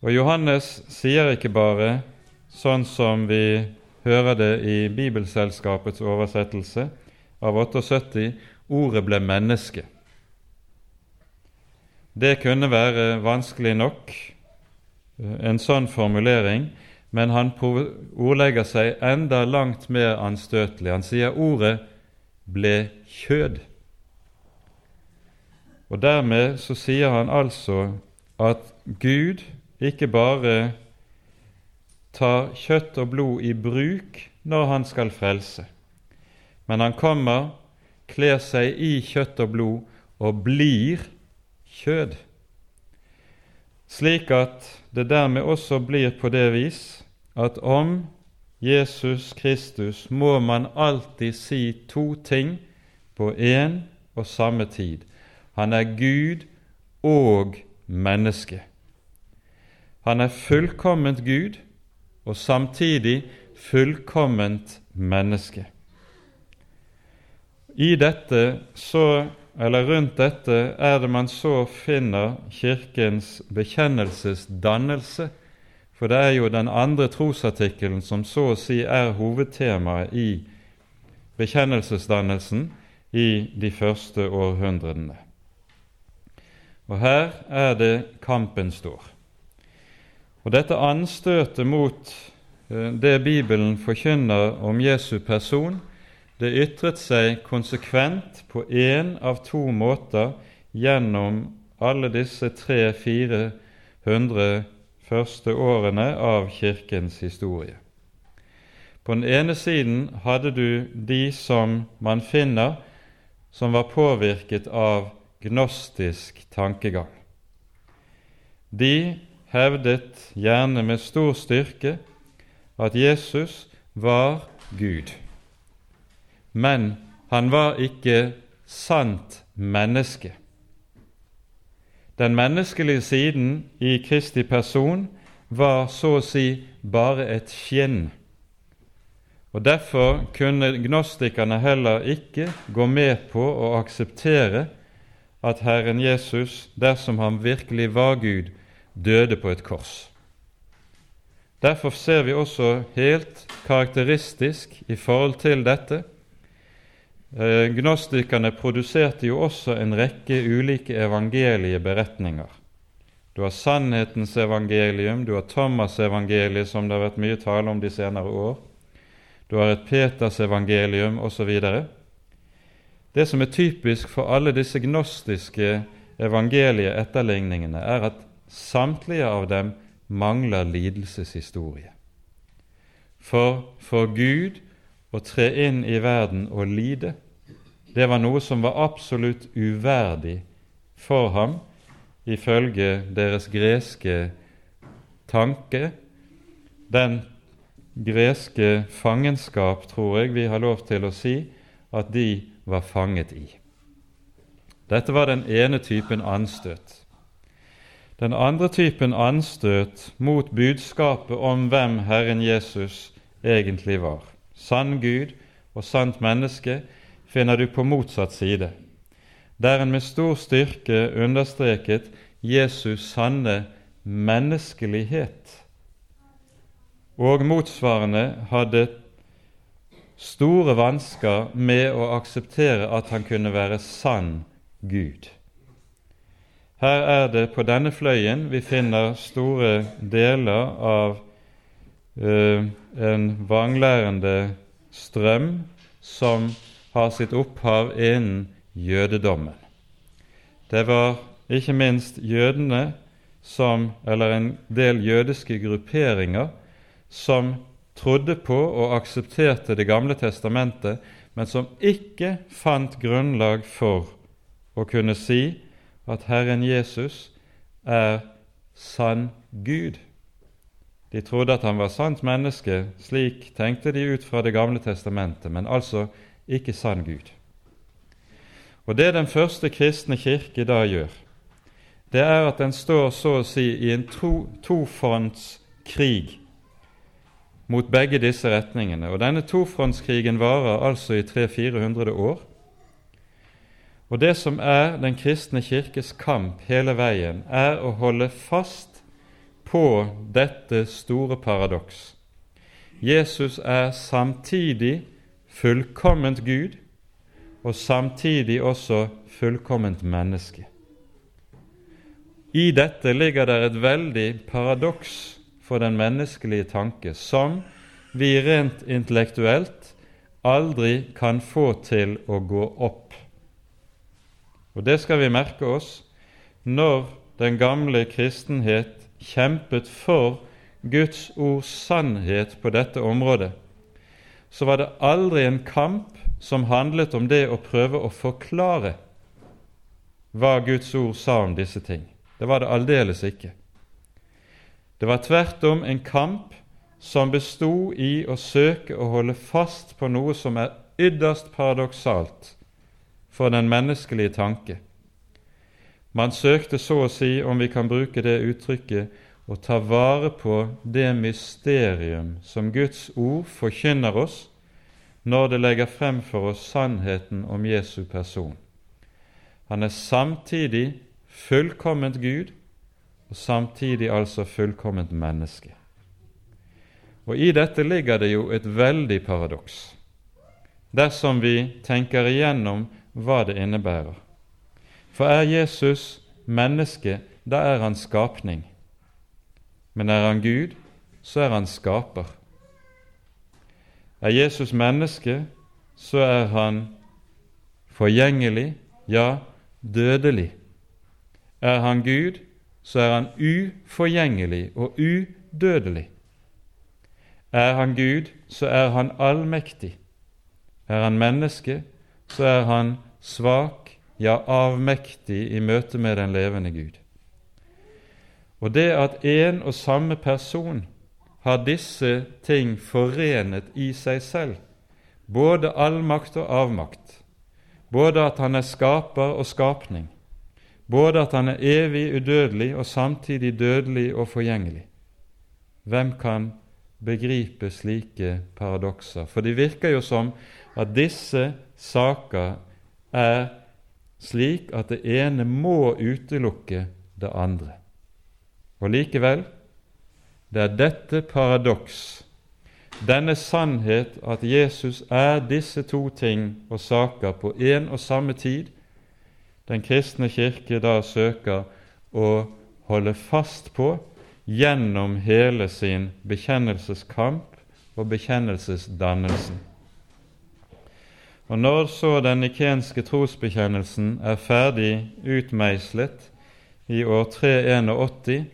Og Johannes sier ikke bare, sånn som vi hører det i Bibelselskapets oversettelse av 78, ordet ble menneske. Det kunne være vanskelig nok, eh, en sånn formulering, men han ordlegger seg enda langt mer anstøtelig. Han sier ordet ble kjød. Og Dermed så sier han altså at Gud ikke bare tar kjøtt og blod i bruk når han skal frelse, men han kommer, kler seg i kjøtt og blod og blir kjød, slik at det dermed også blir på det vis at om Jesus Kristus må man alltid si to ting på én og samme tid. Han er Gud og menneske. Han er fullkomment Gud og samtidig fullkomment menneske. I dette så, eller Rundt dette er det man så finner Kirkens bekjennelsesdannelse, for det er jo den andre trosartikkelen som så å si er hovedtemaet i bekjennelsesdannelsen i de første århundrene. Og her er det kampen står. Og dette anstøtet mot eh, det Bibelen forkynner om Jesu person, det ytret seg konsekvent på én av to måter gjennom alle disse tre-fire hundre første årene av Kirkens historie. På den ene siden hadde du de som man finner som var påvirket av gnostisk tankegang. De hevdet gjerne med stor styrke at Jesus var Gud. Men han var ikke sant menneske. Den menneskelige siden i Kristi person var så å si bare et skinn. Og Derfor kunne gnostikerne heller ikke gå med på å akseptere at Herren Jesus, dersom han virkelig var Gud, døde på et kors. Derfor ser vi også helt karakteristisk i forhold til dette eh, Gnostikerne produserte jo også en rekke ulike evangelieberetninger. Du har sannhetens evangelium, du har Thomas-evangeliet, som det har vært mye tale om de senere år. Du har et Peters evangelium osv. Det som er typisk for alle disse gnostiske evangelieetterligningene, er at Samtlige av dem mangler lidelseshistorie. For for Gud å tre inn i verden og lide, det var noe som var absolutt uverdig for ham, ifølge deres greske tanke. Den greske fangenskap, tror jeg vi har lov til å si, at de var fanget i. Dette var den ene typen anstøt. Den andre typen anstøt mot budskapet om hvem Herren Jesus egentlig var, sann Gud og sant menneske, finner du på motsatt side, der en med stor styrke understreket Jesus' sanne menneskelighet, og motsvarende hadde store vansker med å akseptere at han kunne være sann Gud. Her er det på denne fløyen vi finner store deler av uh, en vanglærende strøm som har sitt opphav innen jødedommen. Det var ikke minst jødene som, eller en del jødiske grupperinger som trodde på og aksepterte Det gamle testamentet, men som ikke fant grunnlag for å kunne si at Herren Jesus er sann Gud. De trodde at han var sant menneske, slik tenkte de ut fra Det gamle testamentet, men altså ikke sann Gud. Og Det den første kristne kirke da gjør, det er at den står så å si i en to, tofrontskrig mot begge disse retningene. Og Denne tofrontskrigen varer altså i 300-400 år. Og det som er Den kristne kirkes kamp hele veien, er å holde fast på dette store paradoks. Jesus er samtidig fullkomment Gud og samtidig også fullkomment menneske. I dette ligger det et veldig paradoks for den menneskelige tanke, som vi rent intellektuelt aldri kan få til å gå opp. Og det skal vi merke oss når den gamle kristenhet kjempet for Guds ords sannhet på dette området, så var det aldri en kamp som handlet om det å prøve å forklare hva Guds ord sa om disse ting. Det var det aldeles ikke. Det var tvert om en kamp som bestod i å søke å holde fast på noe som er ytterst paradoksalt for den menneskelige tanke. Man søkte så å si, om vi kan bruke det uttrykket, å ta vare på det mysterium som Guds ord forkynner oss når det legger frem for oss sannheten om Jesu person. Han er samtidig fullkomment Gud og samtidig altså fullkomment menneske. Og I dette ligger det jo et veldig paradoks, dersom vi tenker igjennom hva det innebærer. For er Jesus menneske, da er han skapning. Men er han Gud, så er han skaper. Er Jesus menneske, så er han forgjengelig, ja, dødelig. Er han Gud, så er han uforgjengelig og udødelig. Er han Gud, så er han allmektig. Er han menneske, så er han svak, ja, avmektig i møte med den levende Gud. Og det at en og samme person har disse ting forenet i seg selv, både allmakt og avmakt, både at han er skaper og skapning, både at han er evig udødelig og samtidig dødelig og forgjengelig. Hvem kan begripe slike paradokser? For det virker jo som at disse saker er slik at det ene må utelukke det andre. Og likevel det er dette paradoks, denne sannhet at Jesus er disse to ting og saker på en og samme tid, den kristne kirke da søker å holde fast på gjennom hele sin bekjennelseskamp og bekjennelsesdannelsen. Og Når så den nikenske trosbekjennelsen er ferdig utmeislet i år 381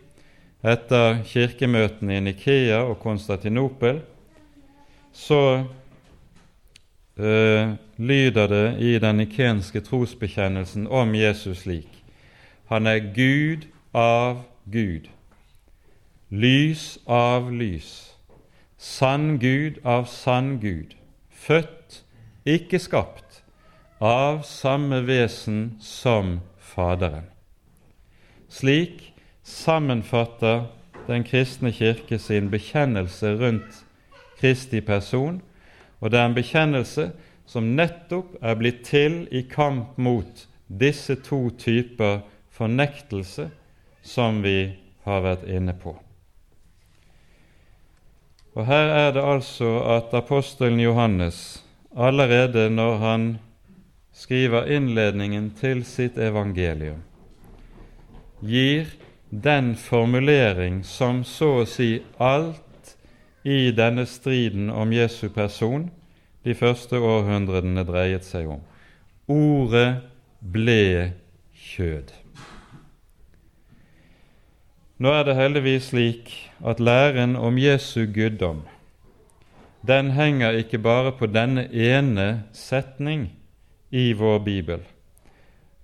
etter kirkemøtene i Nikea og Konstantinopel, så øh, lyder det i den nikenske trosbekjennelsen om Jesus slik. Han er Gud av Gud, lys av lys, sann Gud av sann Gud, født, ikke skapt, av samme vesen som Faderen. Slik sammenfatter Den kristne kirke sin bekjennelse rundt Kristi person, og det er en bekjennelse som nettopp er blitt til i kamp mot disse to typer fornektelse som vi har vært inne på. Og Her er det altså at apostelen Johannes allerede når han skriver innledningen til sitt evangelium, gir den formulering som så å si alt i denne striden om Jesu person de første århundrene dreiet seg om. Ordet ble kjød. Nå er det heldigvis slik at læren om Jesu guddom den henger ikke bare på denne ene setning i vår bibel.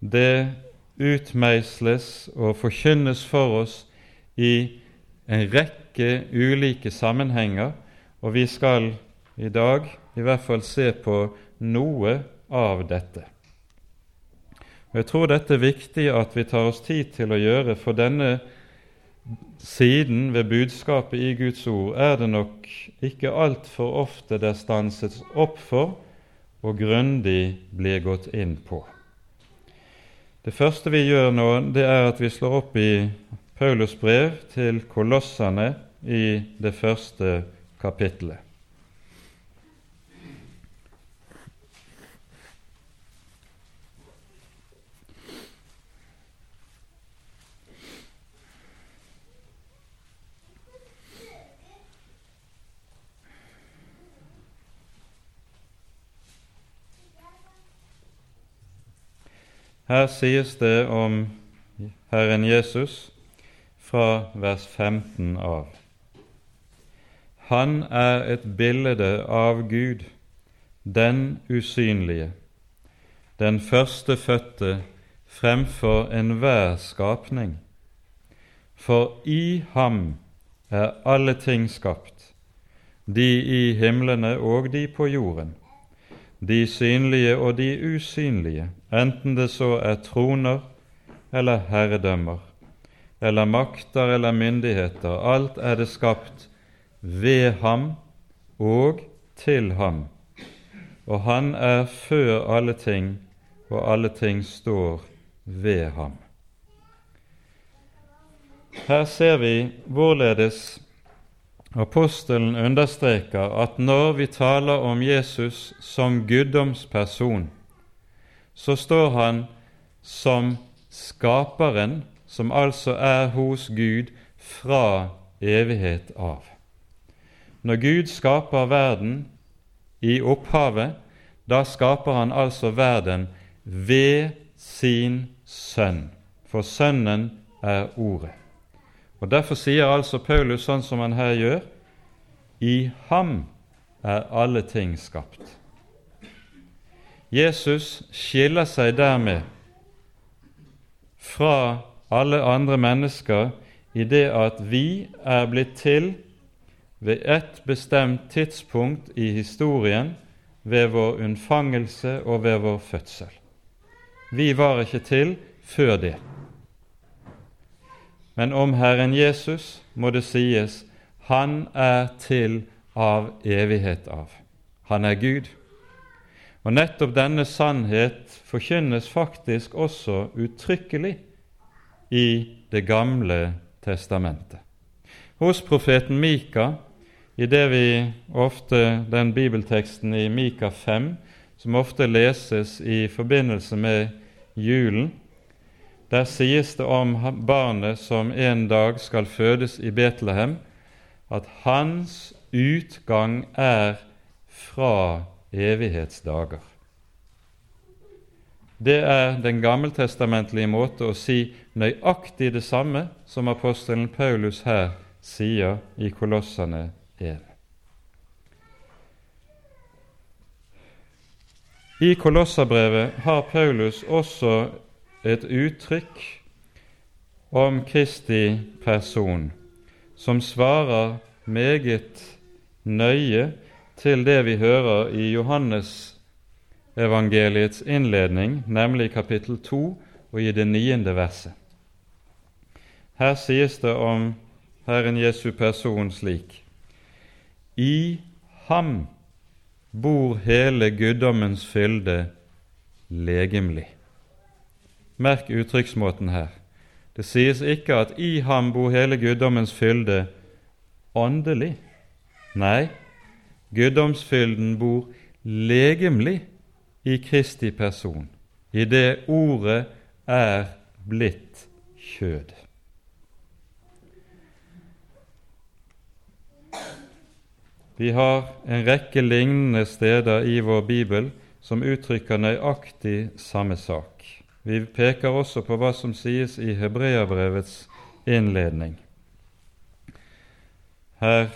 Det utmeisles og forkynnes for oss i en rekke ulike sammenhenger, og vi skal i dag i hvert fall se på noe av dette. Og Jeg tror dette er viktig at vi tar oss tid til å gjøre, for denne siden ved budskapet i Guds ord er det nok ikke altfor ofte det stanses opp for og grundig blir gått inn på. Det første vi gjør nå, det er at vi slår opp i Paulus brev til kolossene i det første kapittelet. Her sies det om Herren Jesus fra vers 15 av. Han er et bilde av Gud, den usynlige, den førstefødte fremfor enhver skapning. For i ham er alle ting skapt, de i himlene og de på jorden de synlige og de usynlige, enten det så er troner eller herredømmer, eller makter eller myndigheter, alt er det skapt ved ham og til ham, og han er før alle ting, og alle ting står ved ham. Her ser vi hvorledes Apostelen understreker at når vi taler om Jesus som guddomsperson, så står han som skaperen, som altså er hos Gud fra evighet av. Når Gud skaper verden i opphavet, da skaper han altså verden ved sin sønn, for Sønnen er Ordet. Og Derfor sier altså Paulus sånn som han her gjør i ham er alle ting skapt. Jesus skiller seg dermed fra alle andre mennesker i det at vi er blitt til ved et bestemt tidspunkt i historien, ved vår unnfangelse og ved vår fødsel. Vi var ikke til før det. Men om Herren Jesus må det sies han er til av evighet av. Han er Gud. Og nettopp denne sannhet forkynnes faktisk også uttrykkelig i Det gamle testamentet. Hos profeten Mika, i det vi ofte, den bibelteksten i Mika 5, som ofte leses i forbindelse med julen, der sies det om barnet som en dag skal fødes i Betlehem, at hans utgang er fra evighetsdager. Det er den gammeltestamentlige måte å si nøyaktig det samme som apostelen Paulus her sier i Kolossene 1. I Kolosserbrevet har Paulus også et uttrykk om Kristi person som svarer meget nøye til det vi hører i Johannes evangeliets innledning, nemlig kapittel 2 og i det niende verset. Her sies det om Herren Jesu person slik I ham bor hele guddommens fylde legemlig. Merk uttrykksmåten her. Det sies ikke at i ham bor hele guddommens fylde åndelig. Nei, guddomsfylden bor legemlig i Kristi person, i det ordet er blitt kjød. Vi har en rekke lignende steder i vår bibel som uttrykker nøyaktig samme sak. Vi peker også på hva som sies i Hebreabrevets innledning. Her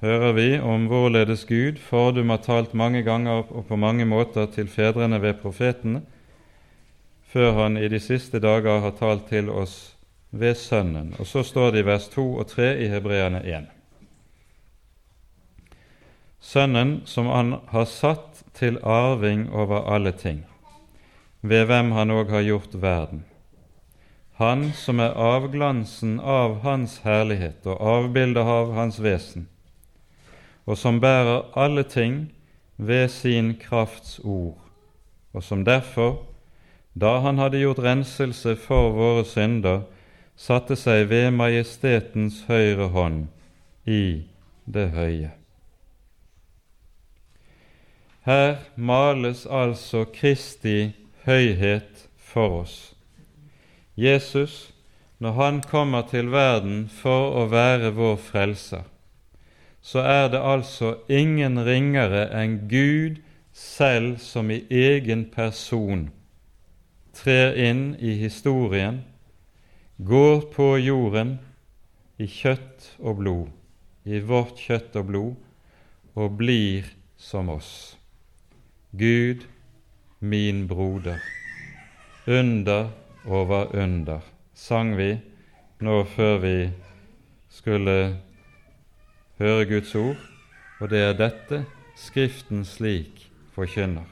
hører vi om hvorledes Gud fordum har talt mange ganger og på mange måter til fedrene ved profetene, før han i de siste dager har talt til oss ved Sønnen. Og så står det i vers 2 og 3 i Hebreane 1. Sønnen som han har satt til arving over alle ting ved hvem han òg har gjort verden. Han som er avglansen av Hans herlighet og avbildet av Hans vesen, og som bærer alle ting ved sin krafts ord, og som derfor, da han hadde gjort renselse for våre synder, satte seg ved majestetens høyre hånd i det høye. Her males altså Kristi høyhet for oss. Jesus, når han kommer til verden for å være vår frelser, så er det altså ingen ringere enn Gud selv som i egen person trer inn i historien, går på jorden i kjøtt og blod, i vårt kjøtt og blod, og blir som oss. Gud, min broder. Under over under, sang vi nå før vi skulle høre Guds ord, og det er dette Skriften slik forkynner.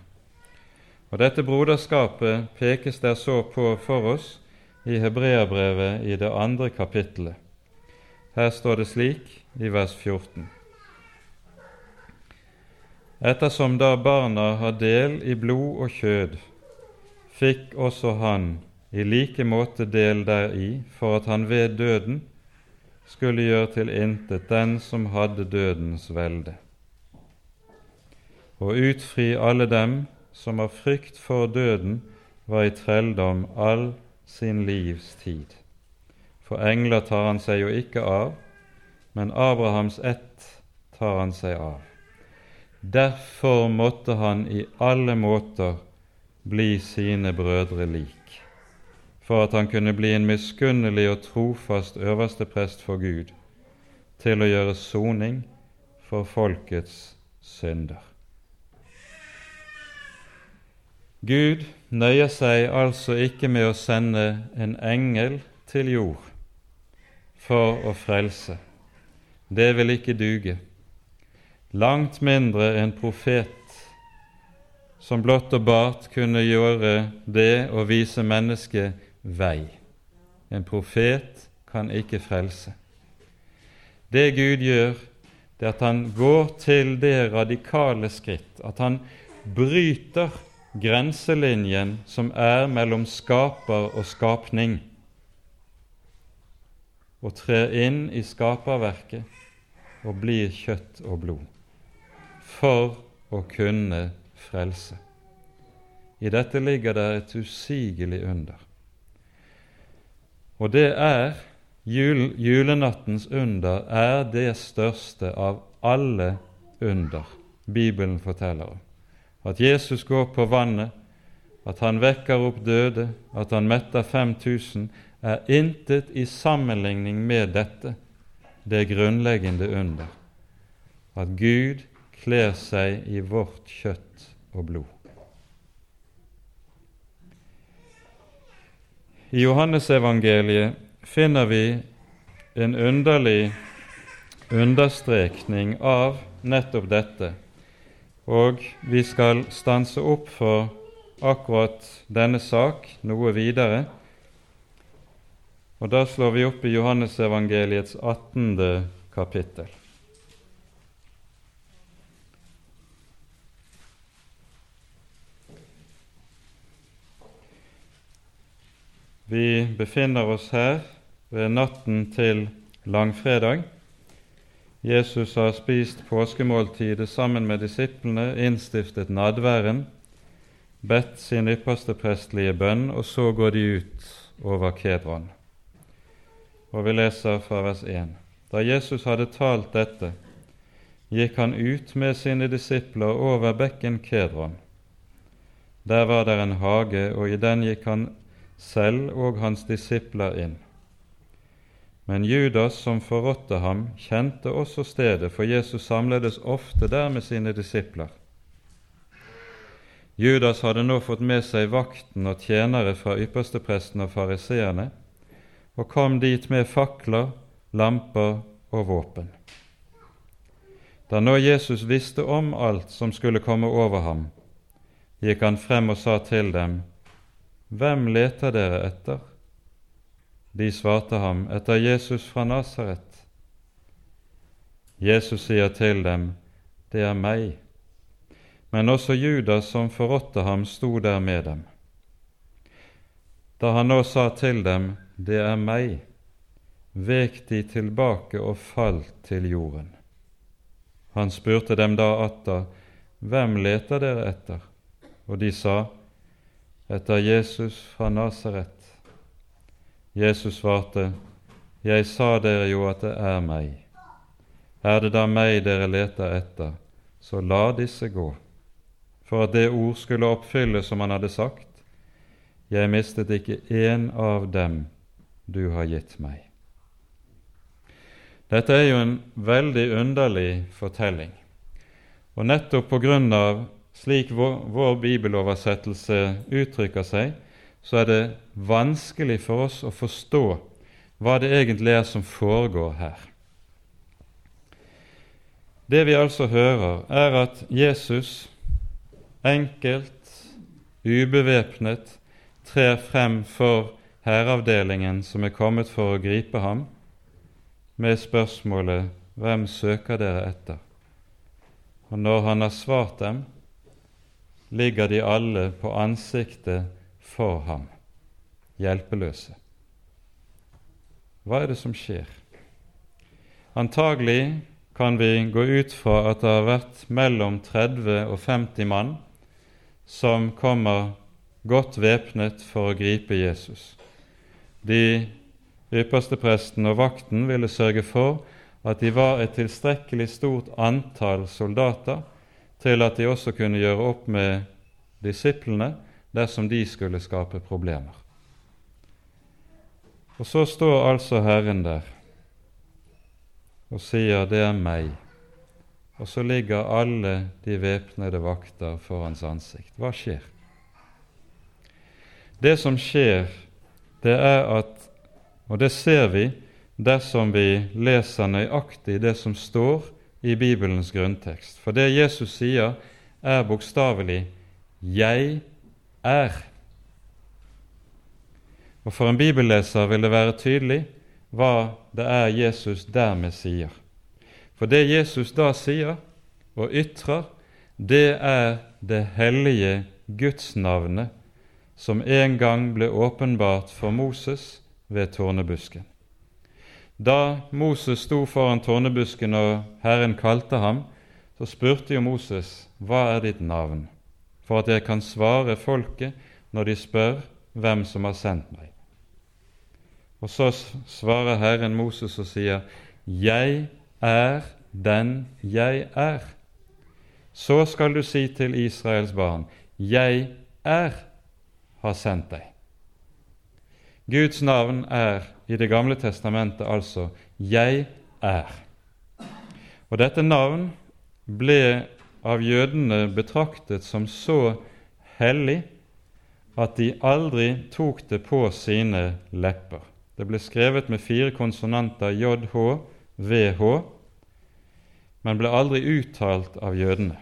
Og Dette broderskapet pekes der så på for oss i Hebreabrevet i det andre kapittelet. Her står det slik i vers 14. Ettersom da barna har del i blod og kjød, fikk også han i like måte del deri for at han ved døden skulle gjøre til intet den som hadde dødens velde, og utfri alle dem som av frykt for døden var i trelldom all sin livs tid. For engler tar han seg jo ikke av, men Abrahams ett tar han seg av. Derfor måtte han i alle måter bli sine brødre lik, for at han kunne bli en miskunnelig og trofast øversteprest for Gud, til å gjøre soning for folkets synder. Gud nøyer seg altså ikke med å sende en engel til jord for å frelse. Det vil ikke duge langt mindre en profet som blott og bart kunne gjøre det å vise mennesket vei. En profet kan ikke frelse. Det Gud gjør, det er at han går til det radikale skritt at han bryter grenselinjen som er mellom skaper og skapning, og trer inn i skaperverket og blir kjøtt og blod for å kunne frelse. I dette ligger det et usigelig under. Og det er jul, julenattens under er det største av alle under Bibelen forteller om. At Jesus går på vannet, at han vekker opp døde, at han metter 5000, er intet i sammenligning med dette det grunnleggende under. At Gud kler seg i vårt kjøtt og blod. I Johannesevangeliet finner vi en underlig understrekning av nettopp dette, og vi skal stanse opp for akkurat denne sak noe videre. Og Da slår vi opp i Johannesevangeliets 18. kapittel. Vi befinner oss her ved natten til langfredag. Jesus har spist påskemåltidet sammen med disiplene, innstiftet nadværen, bedt sin ypperste prestlige bønn, og så går de ut over Kedron. Og vi leser fra vers 1. Da Jesus hadde talt dette, gikk han ut med sine disipler over bekken Kedron. Der var det en hage, og i den gikk han selv og hans disipler inn. Men Judas, som forrådte ham, kjente også stedet, for Jesus samledes ofte der med sine disipler. Judas hadde nå fått med seg vakten og tjenere fra ypperstepresten og fariseerne, og kom dit med fakler, lamper og våpen. Da nå Jesus visste om alt som skulle komme over ham, gikk han frem og sa til dem:" Hvem leter dere etter? De svarte ham, etter Jesus fra Nasaret. Jesus sier til dem, Det er meg. Men også Judas, som forrådte ham, sto der med dem. Da han nå sa til dem, Det er meg, vek de tilbake og falt til jorden. Han spurte dem da atter, Hvem leter dere etter? Og de sa, Etter Jesus fra Nasaret. Jesus svarte, Jeg sa dere jo at det er meg. Er det da meg dere leter etter, så la disse gå, for at det ord skulle oppfylles som han hadde sagt. Jeg mistet ikke én av dem du har gitt meg. Dette er jo en veldig underlig fortelling. Og nettopp på grunn av slik vår, vår bibeloversettelse uttrykker seg, så er det vanskelig for oss å forstå hva det egentlig er som foregår her. Det vi altså hører, er at Jesus enkelt, ubevæpnet, trer frem for hæravdelingen som er kommet for å gripe ham, med spørsmålet 'Hvem søker dere etter?' Og når han har svart dem, ligger de alle på ansiktet for ham, hjelpeløse. Hva er det som skjer? Antagelig kan vi gå ut fra at det har vært mellom 30 og 50 mann som kommer godt væpnet for å gripe Jesus. De ypperste presten og vakten ville sørge for at de var et tilstrekkelig stort antall soldater til at de også kunne gjøre opp med disiplene dersom de skulle skape problemer. Og så står altså Herren der og sier 'det er meg', og så ligger alle de væpnede vakter for hans ansikt. Hva skjer? Det som skjer, det er at Og det ser vi dersom vi leser nøyaktig det som står i Bibelens grunntekst. For det Jesus sier, er bokstavelig 'Jeg er'. Og For en bibelleser vil det være tydelig hva det er Jesus dermed sier. For det Jesus da sier og ytrer, det er det hellige Gudsnavnet som en gang ble åpenbart for Moses ved tårnebusken. Da Moses sto foran tårnebusken og Herren kalte ham, så spurte jo Moses, 'Hva er ditt navn?' for at jeg kan svare folket når de spør hvem som har sendt meg. Og så svarer Herren Moses og sier, 'Jeg er den jeg er'. Så skal du si til Israels barn, 'Jeg er' har sendt deg. Guds navn er i Det gamle testamentet altså 'Jeg er'. Og dette navn ble av jødene betraktet som så hellig at de aldri tok det på sine lepper. Det ble skrevet med fire konsonanter JH, VH, men ble aldri uttalt av jødene.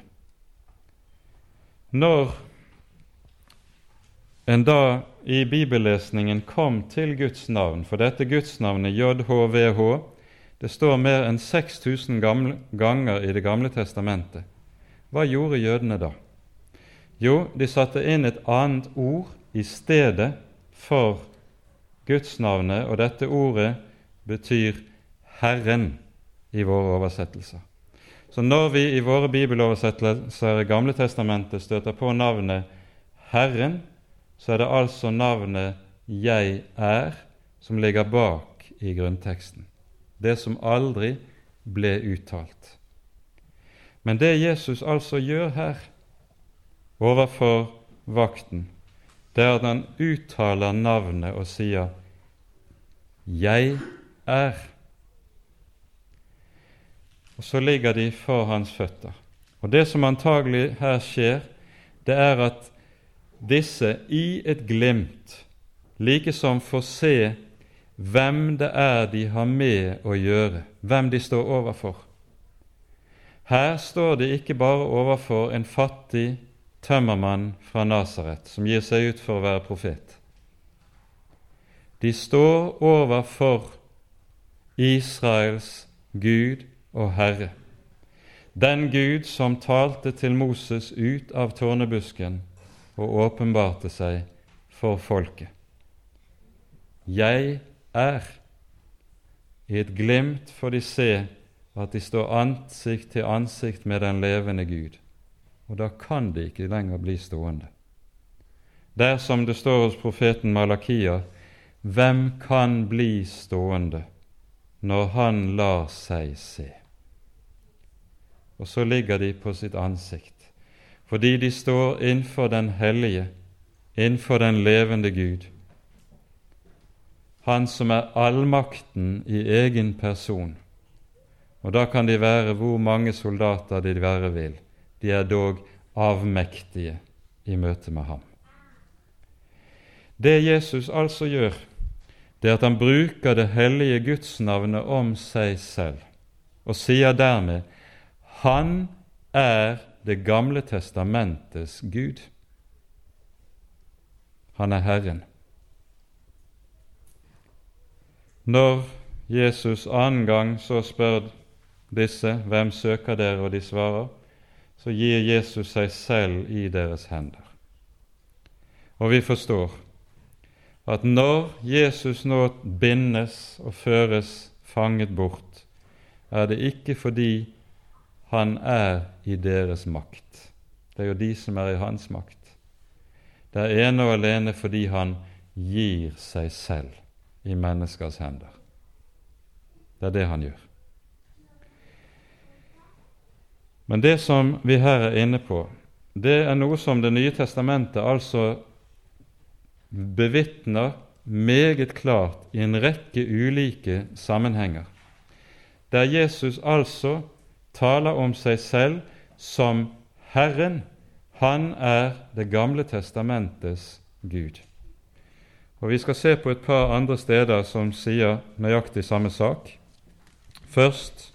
Når en da i bibellesningen kom til Guds navn, for dette gudsnavnet JHVH det står mer enn 6000 ganger i Det gamle testamentet. Hva gjorde jødene da? Jo, de satte inn et annet ord i stedet for gudsnavnet, og dette ordet betyr Herren i våre oversettelser. Så når vi i våre bibeloversettelser i Gamle testamentet støter på navnet Herren, så er det altså navnet 'Jeg er' som ligger bak i grunnteksten. Det som aldri ble uttalt. Men det Jesus altså gjør her overfor vakten, det er at han uttaler navnet og sier 'Jeg er'. Og så ligger de for hans føtter. Og Det som antagelig her skjer, det er at disse i et glimt likesom får se hvem det er de har med å gjøre, hvem de står overfor. Her står de ikke bare overfor en fattig tømmermann fra Nasaret som gir seg ut for å være profet. De står overfor Israels Gud og Herre, den Gud som talte til Moses ut av tårnebusken og åpenbarte seg for folket. Jeg er. I et glimt får de se at de står ansikt til ansikt med den levende Gud, og da kan de ikke lenger bli stående. Der som det står hos profeten Malakia, hvem kan bli stående når han lar seg se? Og så ligger de på sitt ansikt, fordi de står innenfor den hellige, innenfor den levende Gud, Han som er allmakten i egen person. Og da kan de være hvor mange soldater de være vil. De er dog avmektige i møte med ham. Det Jesus altså gjør, det er at han bruker det hellige gudsnavnet om seg selv, og sier dermed han er Det gamle testamentets Gud. Han er Herren. Når Jesus annen gang så spør disse hvem søker dere, og de svarer, så gir Jesus seg selv i deres hender. Og vi forstår at når Jesus nå bindes og føres fanget bort, er det ikke fordi han er i deres makt. Det er jo de som er i hans makt. Det er ene og alene fordi han gir seg selv i menneskers hender. Det er det han gjør. Men det som vi her er inne på, det er noe som Det nye testamentet altså bevitner meget klart i en rekke ulike sammenhenger, der Jesus altså taler om seg selv som Herren. Han er Det gamle testamentets Gud. Og Vi skal se på et par andre steder som sier nøyaktig samme sak. Først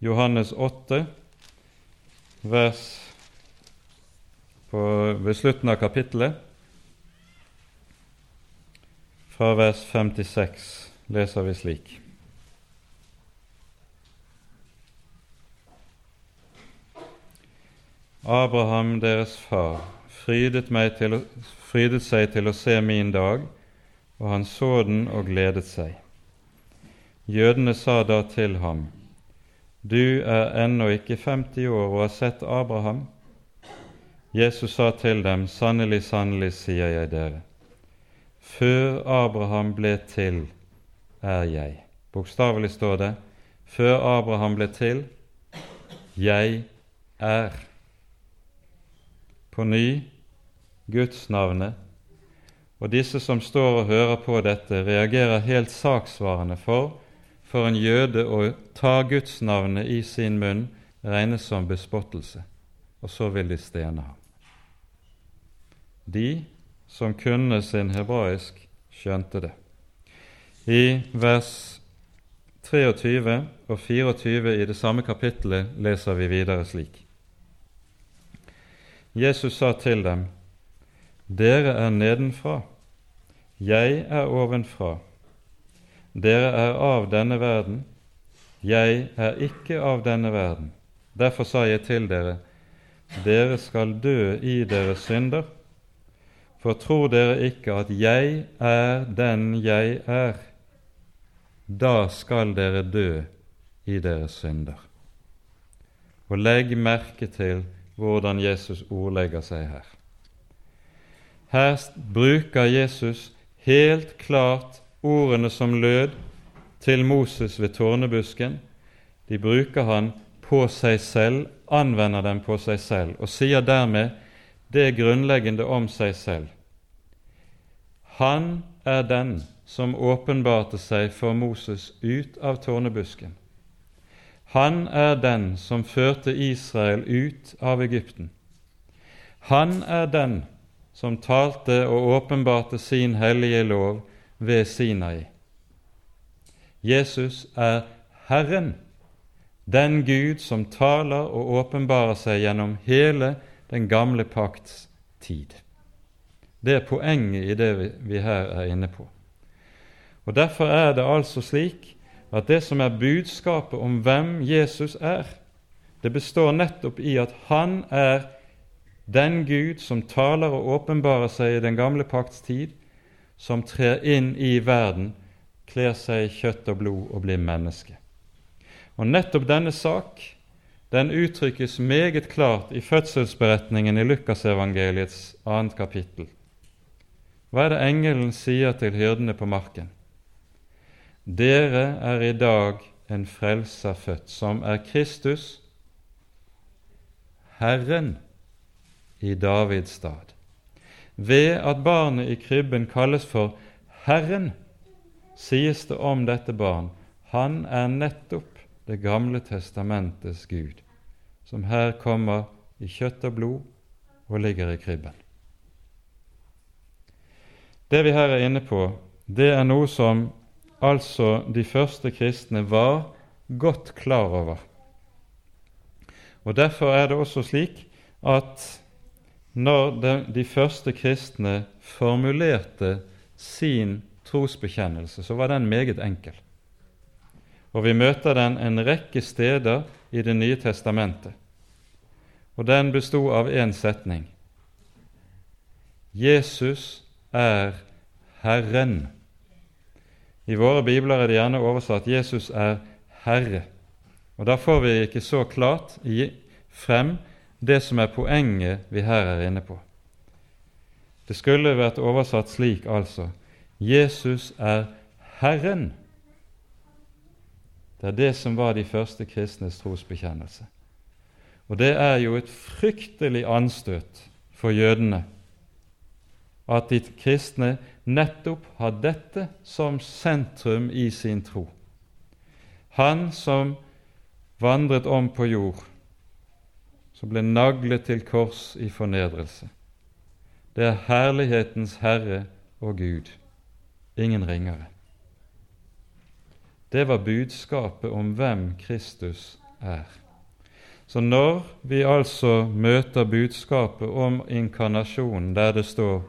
Johannes 8, vers på, ved slutten av kapittelet. Fra vers 56 leser vi slik. Abraham, deres far, frydet, til, frydet seg til å se min dag, og han så den og gledet seg. Jødene sa da til ham, Du er ennå ikke 50 år og har sett Abraham. Jesus sa til dem, Sannelig, sannelig, sier jeg dere, før Abraham ble til, er jeg. Bokstavelig står det, før Abraham ble til, jeg er på ny gudsnavnet, og disse som står og hører på dette, reagerer helt saksvarende for for en jøde å ta gudsnavnet i sin munn regnes som bespottelse, og så vil de stene ham. De som kunne sin hebraisk, skjønte det. I vers 23 og 24 i det samme kapittelet leser vi videre slik. Jesus sa til dem, Dere er nedenfra, jeg er ovenfra. Dere er av denne verden, jeg er ikke av denne verden. Derfor sa jeg til dere, dere skal dø i deres synder. For tror dere ikke at jeg er den jeg er, da skal dere dø i deres synder. Og legg merke til hvordan Jesus ordlegger seg her. Her bruker Jesus helt klart ordene som lød til Moses ved tårnebusken. De bruker han på seg selv, anvender dem på seg selv, og sier dermed det grunnleggende om seg selv. Han er den som åpenbarte seg for Moses ut av tårnebusken. Han er den som førte Israel ut av Egypten. Han er den som talte og åpenbarte sin hellige lov ved Sinai. Jesus er Herren, den Gud som taler og åpenbarer seg gjennom hele den gamle pakts tid. Det er poenget i det vi her er inne på. Og Derfor er det altså slik at det som er budskapet om hvem Jesus er, det består nettopp i at han er den Gud som taler og åpenbarer seg i den gamle pakts tid, som trer inn i verden, kler seg i kjøtt og blod og blir menneske. Og nettopp denne sak den uttrykkes meget klart i fødselsberetningen i Lukasevangeliets annet kapittel. Hva er det engelen sier til hyrdene på marken? Dere er i dag en frelser født, som er Kristus, Herren i Davids stad. Ved at barnet i krybben kalles for Herren, sies det om dette barn han er nettopp Det gamle testamentets Gud, som her kommer i kjøtt og blod og ligger i krybben. Det vi her er inne på, det er noe som altså de første kristne var godt klar over. Og Derfor er det også slik at når de, de første kristne formulerte sin trosbekjennelse, så var den meget enkel. Og vi møter den en rekke steder i Det nye testamentet. Og den bestod av én setning. Jesus er Herren. I våre bibler er det gjerne oversatt 'Jesus er Herre'. Og Da får vi ikke så klart frem det som er poenget vi her er inne på. Det skulle vært oversatt slik, altså Jesus er Herren. Det er det som var de første kristnes trosbekjennelse. Og det er jo et fryktelig anstøt for jødene at de kristne nettopp har dette som sentrum i sin tro. Han som vandret om på jord, som ble naglet til kors i fornedrelse. Det er herlighetens Herre og Gud, ingen ringere. Det var budskapet om hvem Kristus er. Så når vi altså møter budskapet om inkarnasjonen, der det står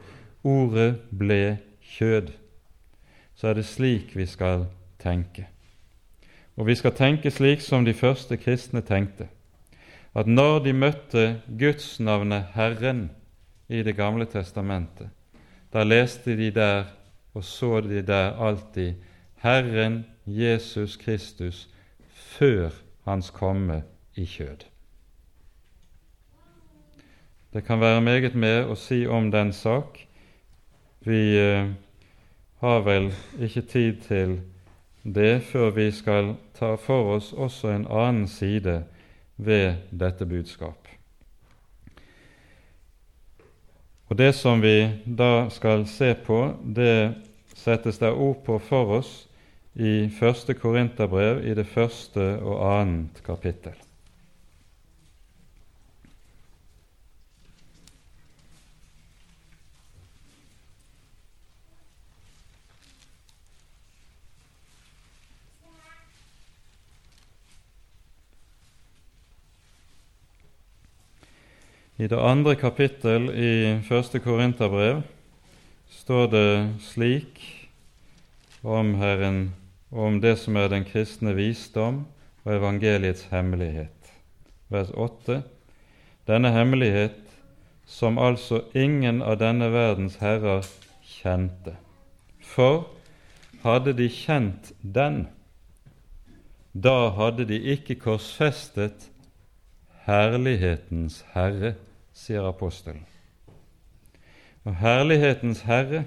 'Ordet ble kjød', så er det slik vi skal tenke. Og vi skal tenke slik som de første kristne tenkte, at når de møtte Gudsnavnet Herren i Det gamle testamentet, da leste de der og så de der alltid Herren Jesus Kristus før Hans komme i kjød. Det kan være meget mer å si om den sak. Vi eh, har vel ikke tid til det før vi skal ta for oss også en annen side ved dette budskap. Og Det som vi da skal se på, det settes der ord på for oss i første Korinterbrev i det første og annet kapittel. I det andre kapittel i første Korinterbrev står det slik om Herren om det som er den kristne visdom og evangeliets hemmelighet. Vers 8. Denne hemmelighet som altså ingen av denne verdens herrer kjente. For hadde de kjent den, da hadde de ikke korsfestet herlighetens Herre sier apostelen. Og Herlighetens Herre,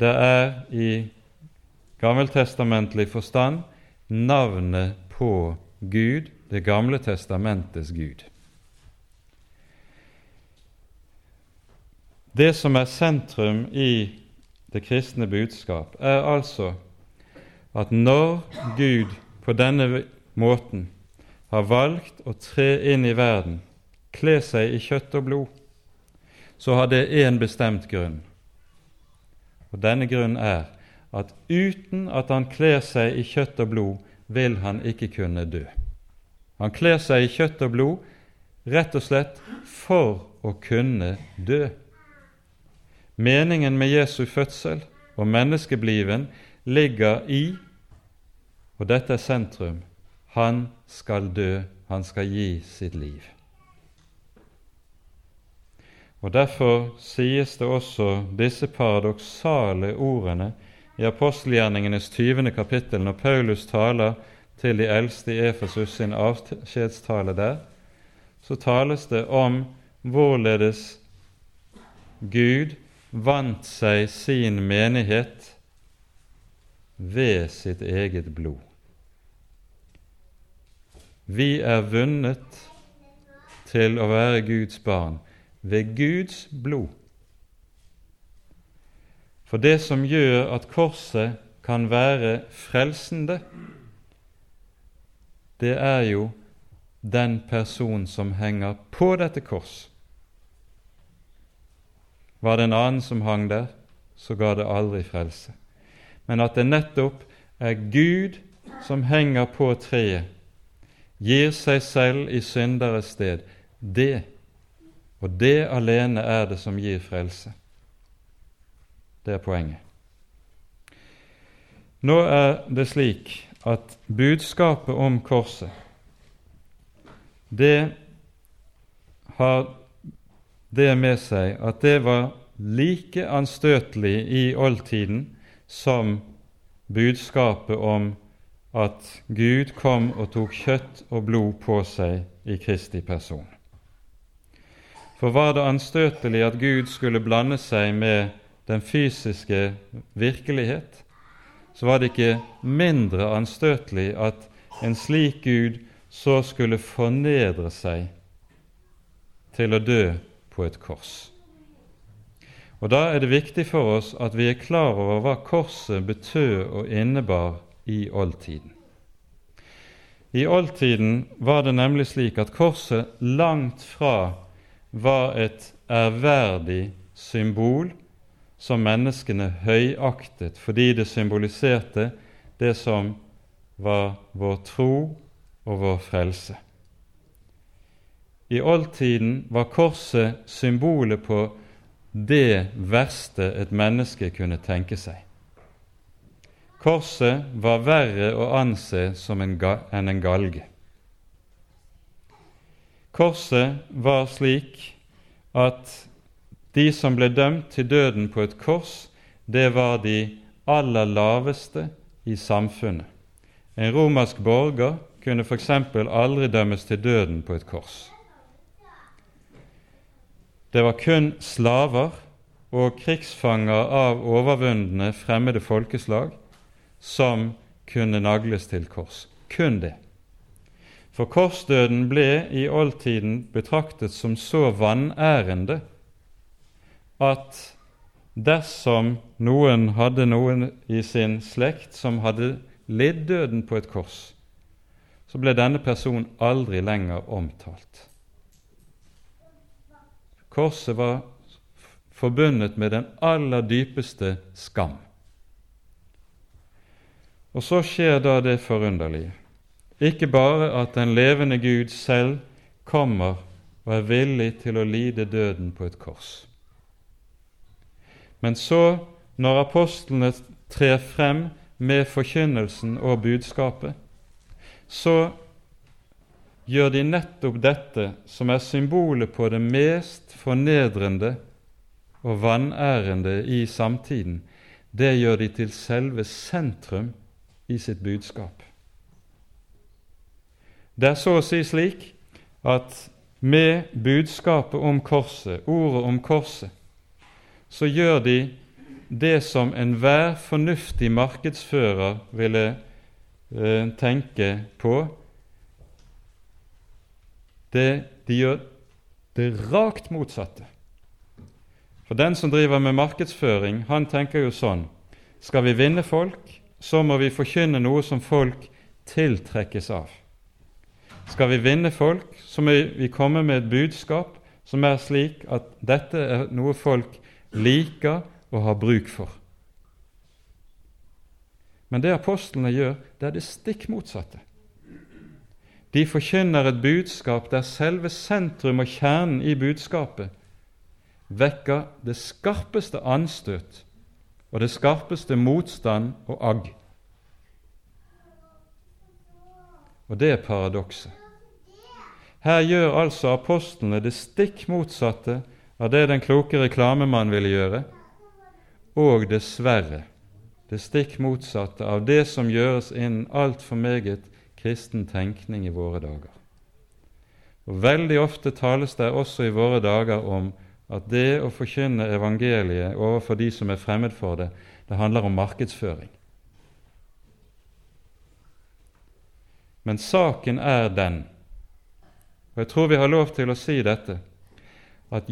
det er i gammeltestamentlig forstand navnet på Gud, Det gamle testamentets Gud. Det som er sentrum i det kristne budskap, er altså at når Gud på denne måten har valgt å tre inn i verden kle seg i kjøtt og blod, så har det én bestemt grunn. Og Denne grunnen er at uten at han kler seg i kjøtt og blod, vil han ikke kunne dø. Han kler seg i kjøtt og blod rett og slett for å kunne dø. Meningen med Jesu fødsel og menneskebliven ligger i, og dette er sentrum, han skal dø, han skal gi sitt liv. Og Derfor sies det også disse paradoksale ordene i apostelgjerningenes 20. kapittel, når Paulus taler til de eldste i Efesus sin avskjedstale der, så tales det om hvorledes Gud vant seg sin menighet ved sitt eget blod. Vi er vunnet til å være Guds barn ved Guds blod. For det som gjør at korset kan være frelsende, det er jo den person som henger på dette kors. Var det en annen som hang der, så ga det aldri frelse. Men at det nettopp er Gud som henger på treet, gir seg selv i synderes sted, det, og det alene er det som gir frelse. Det er poenget. Nå er det slik at budskapet om korset det har det med seg at det var like anstøtelig i oldtiden som budskapet om at Gud kom og tok kjøtt og blod på seg i Kristi person. For var det anstøtelig at Gud skulle blande seg med den fysiske virkelighet, så var det ikke mindre anstøtelig at en slik Gud så skulle fornedre seg til å dø på et kors. Og Da er det viktig for oss at vi er klar over hva korset betød og innebar i oldtiden. I oldtiden var det nemlig slik at korset langt fra var et ærverdig symbol som menneskene høyaktet fordi det symboliserte det som var vår tro og vår frelse. I oldtiden var korset symbolet på det verste et menneske kunne tenke seg. Korset var verre å anse enn en galge. Korset var slik at de som ble dømt til døden på et kors, det var de aller laveste i samfunnet. En romersk borger kunne f.eks. aldri dømmes til døden på et kors. Det var kun slaver og krigsfanger av overvundne fremmede folkeslag som kunne nagles til kors. Kun det. For korsdøden ble i oldtiden betraktet som så vanærende at dersom noen hadde noen i sin slekt som hadde lidd døden på et kors, så ble denne personen aldri lenger omtalt. Korset var forbundet med den aller dypeste skam. Og så skjer da det forunderlige. Ikke bare at den levende Gud selv kommer og er villig til å lide døden på et kors. Men så, når apostlene trer frem med forkynnelsen og budskapet, så gjør de nettopp dette, som er symbolet på det mest fornedrende og vanærende i samtiden, det gjør de til selve sentrum i sitt budskap. Det er så å si slik at med budskapet om korset, ordet om korset, så gjør de det som enhver fornuftig markedsfører ville eh, tenke på, det, de gjør det rakt motsatte. For den som driver med markedsføring, han tenker jo sånn Skal vi vinne folk, så må vi forkynne noe som folk tiltrekkes av. Skal vi vinne folk, så må vi komme med et budskap som er slik at dette er noe folk liker og har bruk for. Men det apostlene gjør, det er det stikk motsatte. De forkynner et budskap der selve sentrum og kjernen i budskapet vekker det skarpeste anstøt og det skarpeste motstand og agg. Og det er paradokset. Her gjør altså apostlene det stikk motsatte av det den kloke reklamemann ville gjøre, og dessverre det stikk motsatte av det som gjøres innen altfor meget kristen tenkning i våre dager. Og Veldig ofte tales det også i våre dager om at det å forkynne evangeliet overfor de som er fremmed for det, det handler om markedsføring. Men saken er den, og jeg tror vi har lov til å si dette, at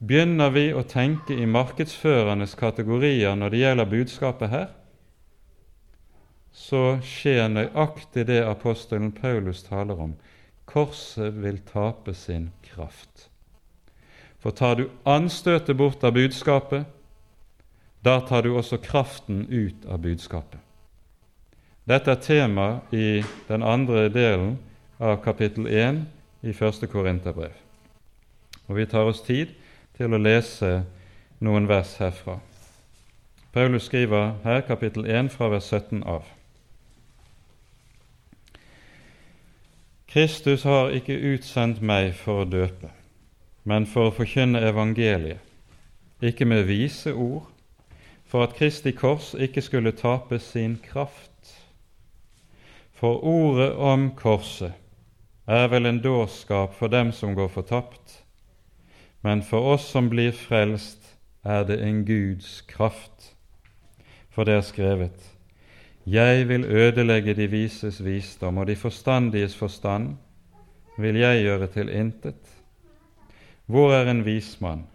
begynner vi å tenke i markedsførernes kategorier når det gjelder budskapet her, så skjer nøyaktig det apostelen Paulus taler om. Korset vil tape sin kraft. For tar du anstøtet bort av budskapet, da tar du også kraften ut av budskapet. Dette er tema i den andre delen av kapittel 1 i første Korinterbrev. Og vi tar oss tid til å lese noen vers herfra. Paulus skriver her kapittel 1 fra vers 17 av. Kristus har ikke utsendt meg for å døpe, men for å forkynne evangeliet, ikke med vise ord, for at Kristi kors ikke skulle tape sin kraft. For ordet om korset er vel en dårskap for dem som går fortapt, men for oss som blir frelst, er det en Guds kraft. For det er skrevet:" Jeg vil ødelegge de vises visdom, og de forstandiges forstand vil jeg gjøre til intet. Hvor er en vismann?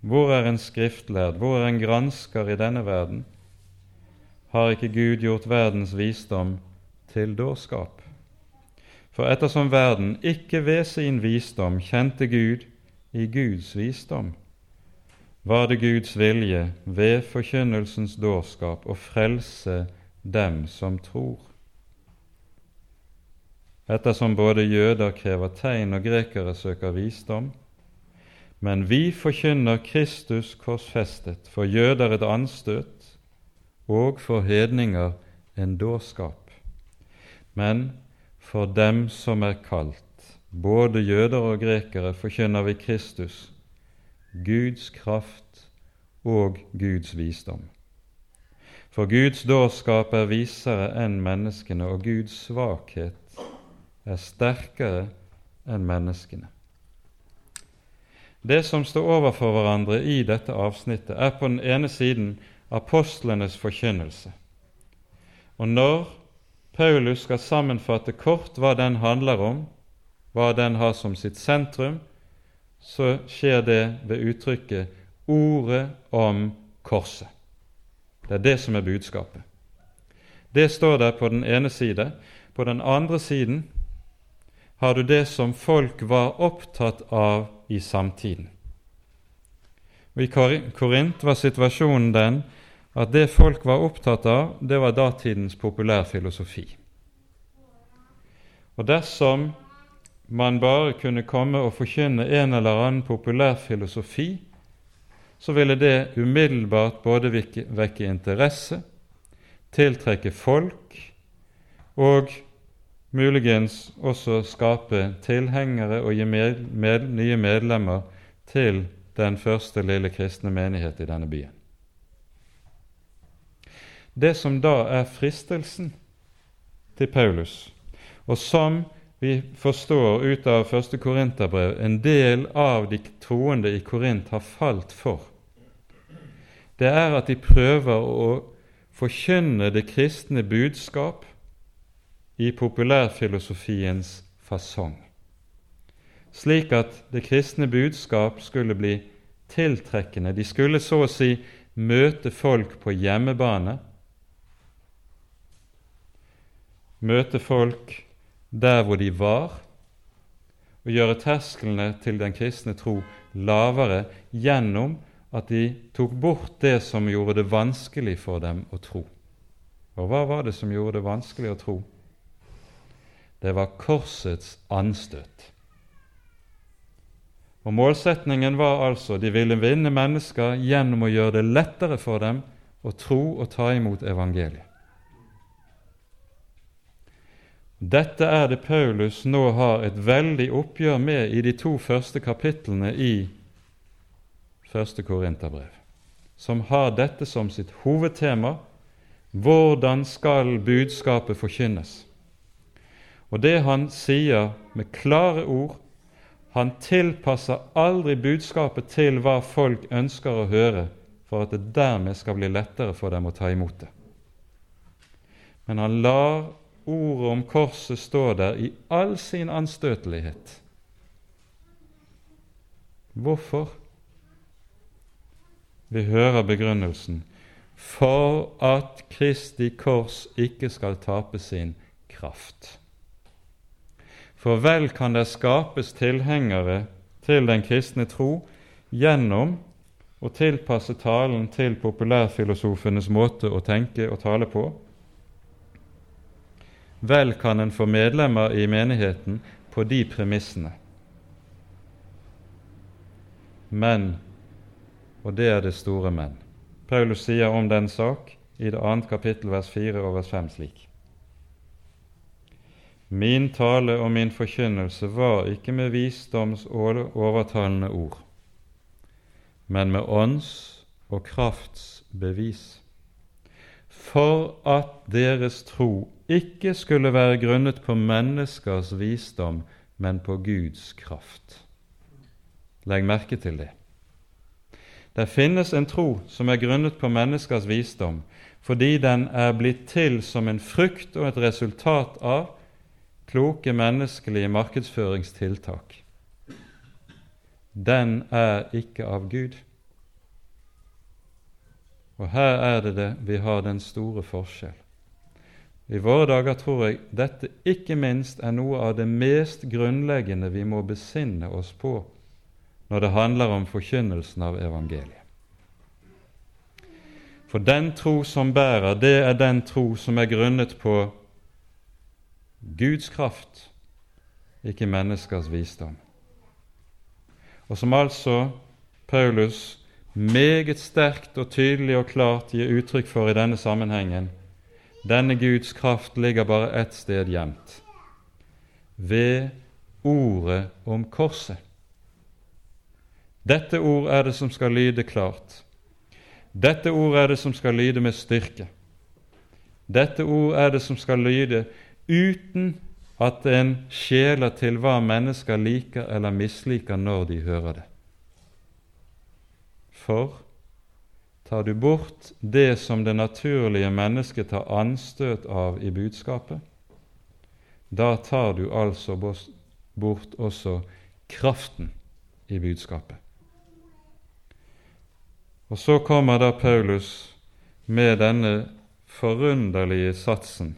Hvor er en skriftlærd? Hvor er en gransker i denne verden? Har ikke Gud gjort verdens visdom til dårskap? For ettersom verden ikke ved sin visdom kjente Gud i Guds visdom, var det Guds vilje ved forkynnelsens dårskap å frelse dem som tror. Ettersom både jøder krever tegn og grekere søker visdom, men vi forkynner Kristus korsfestet, for jøder et anstøt og for hedninger en dårskap. Men for dem som er kalt, både jøder og grekere, forkynner vi Kristus, Guds kraft og Guds visdom. For Guds dårskap er visere enn menneskene, og Guds svakhet er sterkere enn menneskene. Det som står overfor hverandre i dette avsnittet, er på den ene siden apostlenes forkynnelse. Og når Paulus skal sammenfatte kort hva den handler om, hva den har som sitt sentrum, så skjer det ved uttrykket 'ordet om korset'. Det er det som er budskapet. Det står der på den ene side. På den andre siden har du det som folk var opptatt av i samtiden. Og I Korint var situasjonen den at det folk var opptatt av, det var datidens populærfilosofi. Og dersom man bare kunne komme og forkynne en eller annen populærfilosofi, så ville det umiddelbart både vekke interesse, tiltrekke folk og muligens også skape tilhengere og gi med, med, nye medlemmer til den første lille kristne menighet i denne byen. Det som da er fristelsen til Paulus, og som vi forstår ut av første Korinterbrev en del av de troende i Korint har falt for, det er at de prøver å forkynne det kristne budskap i populærfilosofiens fasong, slik at det kristne budskap skulle bli tiltrekkende. De skulle så å si møte folk på hjemmebane, møte folk der hvor de var, og gjøre tersklene til den kristne tro lavere gjennom at de tok bort det som gjorde det vanskelig for dem å tro. Og hva var det som gjorde det vanskelig å tro? Det var korsets anstøt. Og Målsetningen var altså de ville vinne mennesker gjennom å gjøre det lettere for dem å tro og ta imot evangeliet. Dette er det Paulus nå har et veldig oppgjør med i de to første kapitlene i første Korinterbrev, som har dette som sitt hovedtema Hvordan skal budskapet forkynnes? Og det han sier med klare ord Han tilpasser aldri budskapet til hva folk ønsker å høre, for at det dermed skal bli lettere for dem å ta imot det. Men han lar ordet om korset står der i all sin anstøtelighet. Hvorfor? Vi hører begrunnelsen for at Kristi kors ikke skal tape sin kraft. For vel kan det skapes tilhengere til den kristne tro gjennom å tilpasse talen til populærfilosofenes måte å tenke og tale på. Vel kan en få medlemmer i menigheten på de premissene. Men, og det er det store men, Paulus sier om den sak i det annet kapittel vers 4 og vers 5 slik. Min tale og min forkynnelse var ikke med visdoms overtalende ord, men med ånds og krafts bevis, for at deres tro ikke skulle være grunnet på menneskers visdom, men på Guds kraft. Legg merke til det. Det finnes en tro som er grunnet på menneskers visdom, fordi den er blitt til som en frukt og et resultat av kloke menneskelige markedsføringstiltak, den er ikke av Gud. Og her er det det vi har den store forskjell. I våre dager tror jeg dette ikke minst er noe av det mest grunnleggende vi må besinne oss på når det handler om forkynnelsen av evangeliet. For den tro som bærer, det er den tro som er grunnet på Guds kraft, ikke menneskers visdom. Og som altså Paulus meget sterkt og tydelig og klart gir uttrykk for i denne sammenhengen, denne Guds kraft ligger bare ett sted gjemt ved ordet om korset. Dette ord er det som skal lyde klart. Dette ord er det som skal lyde med styrke. Dette ord er det som skal lyde uten at en skjeler til hva mennesker liker eller misliker når de hører det. For tar du bort det som det naturlige mennesket tar anstøt av i budskapet, da tar du altså bort også kraften i budskapet. Og så kommer da Paulus med denne forunderlige satsen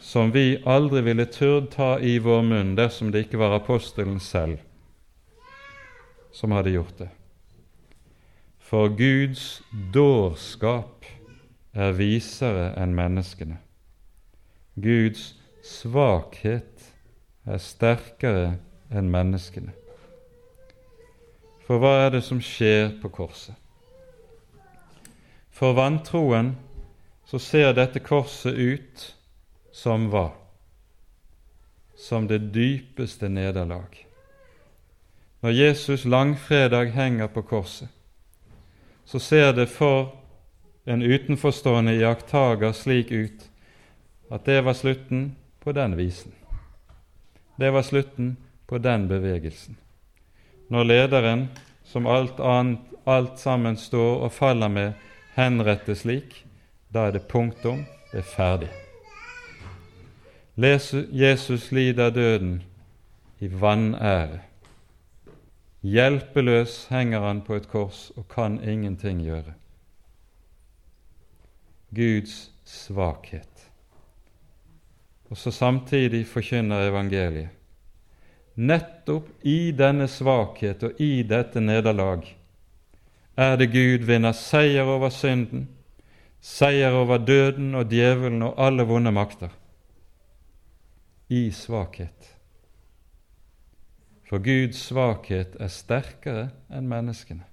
som vi aldri ville turt ta i vår munn dersom det ikke var apostelen selv som hadde gjort det. For Guds dårskap er visere enn menneskene. Guds svakhet er sterkere enn menneskene. For hva er det som skjer på korset? For vantroen så ser dette korset ut som hva? Som det dypeste nederlag. Når Jesus langfredag henger på korset, så ser det for en utenforstående iakttaker slik ut at det var slutten på den visen. Det var slutten på den bevegelsen. Når lederen, som alt annet, alt sammen står og faller med, henrettes slik, da er det punktum, det er ferdig. Jesus lider døden i vanære. Hjelpeløs henger han på et kors og kan ingenting gjøre. Guds svakhet. Og så samtidig forkynner evangeliet. Nettopp i denne svakhet og i dette nederlag er det Gud vinner seier over synden, seier over døden og djevelen og alle vonde makter i svakhet. For Guds svakhet er sterkere enn menneskene.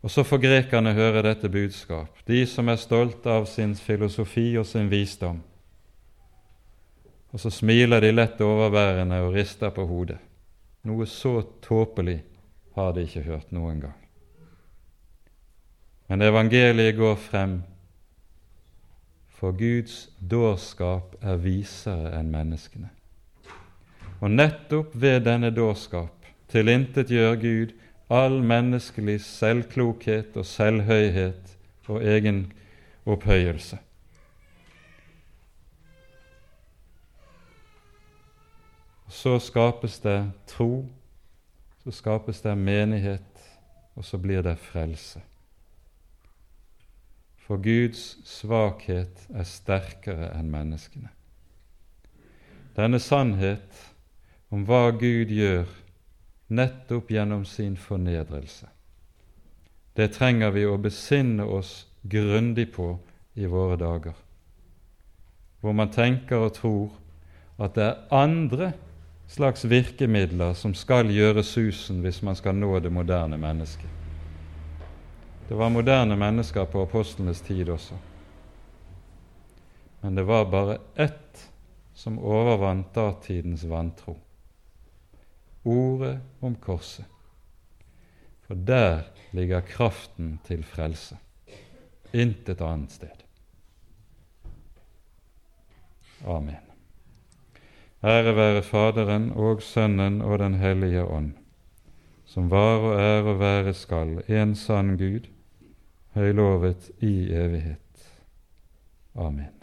Og så får grekerne høre dette budskap, de som er stolte av sin filosofi og sin visdom. Og så smiler de lett overværende og rister på hodet. Noe så tåpelig har de ikke hørt noen gang. Men evangeliet går frem, for Guds dårskap er visere enn menneskene. Og nettopp ved denne dårskap tilintetgjør Gud all menneskelig selvklokhet og selvhøyhet og egen opphøyelse. Så skapes det tro, så skapes det menighet, og så blir det frelse. For Guds svakhet er sterkere enn menneskene. Denne sannhet om hva Gud gjør nettopp gjennom sin fornedrelse, det trenger vi å besinne oss grundig på i våre dager, hvor man tenker og tror at det er andre slags virkemidler som skal gjøre susen hvis man skal nå det moderne mennesket. Det var moderne mennesker på apostlenes tid også. Men det var bare ett som overvant datidens vantro ordet om korset. For der ligger kraften til frelse. Intet annet sted. Amen. Ære være Faderen og Sønnen og Den hellige ånd, som var og er og være skal en sann Gud, høylovet i evighet. Amen.